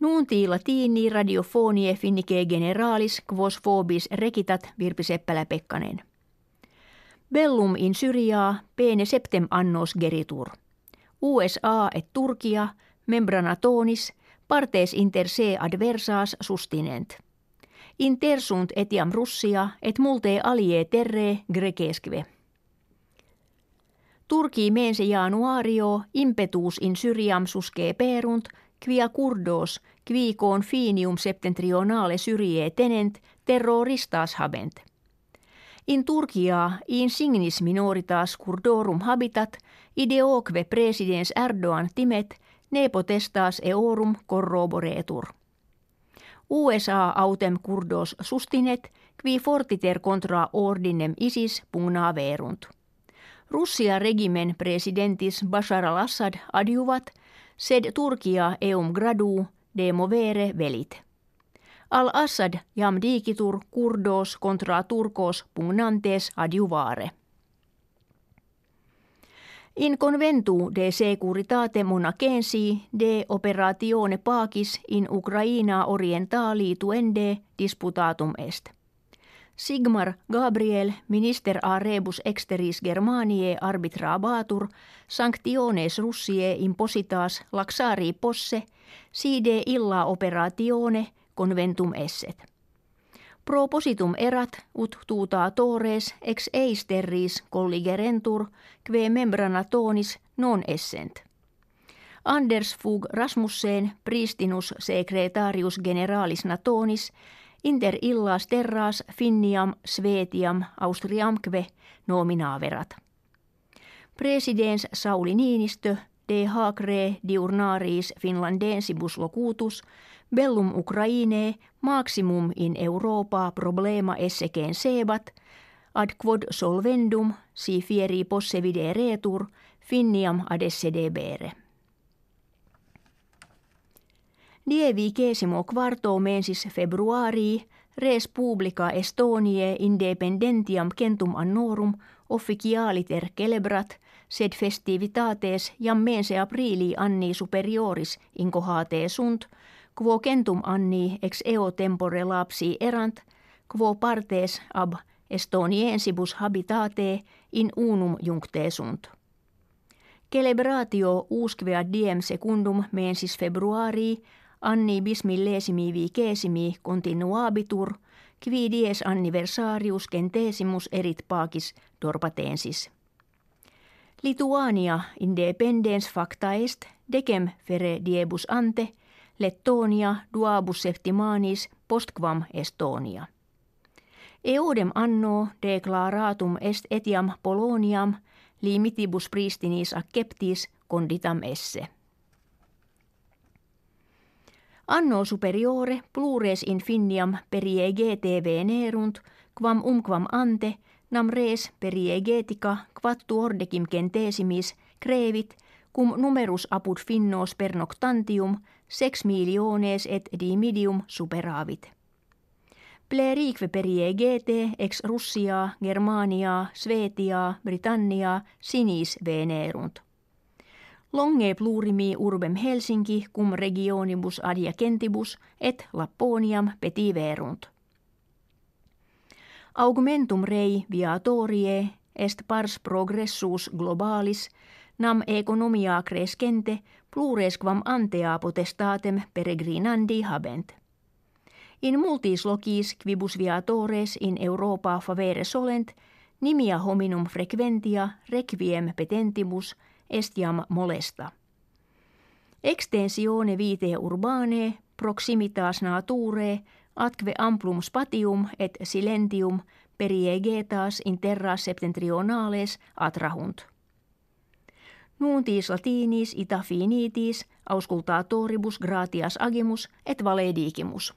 Nuunti latini radiofonie finnike generalis quos phobis rekitat Virpi Seppälä-Pekkanen. Bellum in Syriaa pene septem annos geritur. USA et Turkia membranatonis partes inter se adversas sustinent. Intersunt etiam Russia et multe alie terre grekesque. Turki mense januario impetus in Syriam suske perunt, quia curdos, qui finium septentrionale Syrie tenent, terroristas habent. In Turkia in signis minoritas curdorum habitat, ideoque presidens Erdogan timet, ne potestas eorum corroboretur. USA autem kurdos sustinet, qui fortiter contra ordinem isis pugna verunt. Russia regimen presidentis Bashar al-Assad adjuvat, sed Turkia eum gradu de movere velit. Al-Assad jam digitur kurdos contra turkos pugnantes adjuvare. In conventu de securitate monacensi de operatione pacis in Ukraina orientali tuende disputatum est. Sigmar Gabriel, minister a rebus exteris Germaniae arbitrabatur, sanctiones Russie impositas laxari posse, side illa operatione conventum esset. Propositum erat ut tuuta tores ex eis terris colligerentur kve membrana tonis non essent. Anders Fug Rasmussen pristinus secretarius generalis natonis inter illas terras finniam svetiam austriamque nominaverat. Presidens Sauli Niinistö de hacre diurnaris finlandensibus locutus bellum Ukraine maximum in Europa problema esseken sebat ad quod solvendum si fieri posse retur finniam ad esse debere. Dievi kesimo quarto mensis februarii res publica Estoniae independentiam centum annorum officialiter celebrat sed festivitates jam mense aprili anni superioris incohate sunt, quo centum anni ex eo tempore lapsi erant, quo partes ab Estoniensibus habitate in unum juncte sunt. Celebratio usquea diem secundum mensis februarii anni bismillesimi vicesimi continuabitur, qui dies anniversarius centesimus erit pacis dorpatensis. Lituania independens facta est, decem fere diebus ante, Lettonia duabus septimanis postquam Estonia. Eudem anno declaratum est etiam Poloniam limitibus pristinis acceptis conditam esse. Anno superiore plures infiniam periegete venerunt, quam umquam ante, nam res periegetica quattu ordecim centesimis crevit, cum numerus apud finnos per noctantium sex miliones et dimidium superavit. Plerique periegete ex Russia, Germania, Svetia, Britannia sinis venerunt. Longe plurimi urbem Helsinki cum regionibus adiacentibus et Lapponiam petiverunt. Augmentum rei viatorie est pars progressus globalis nam economia crescente plures quam antea potestatem peregrinandi habent. In multis locis quibus viatores in Europa favere solent, nimia hominum frequentia requiem petentibus – estiam molesta. Extensione vitae urbane, proximitas nature, atque amplum spatium et silentium periegetas in terra septentrionales atrahunt. Nuuntis latinis ita finitis auscultatoribus gratias agimus et valedigimus.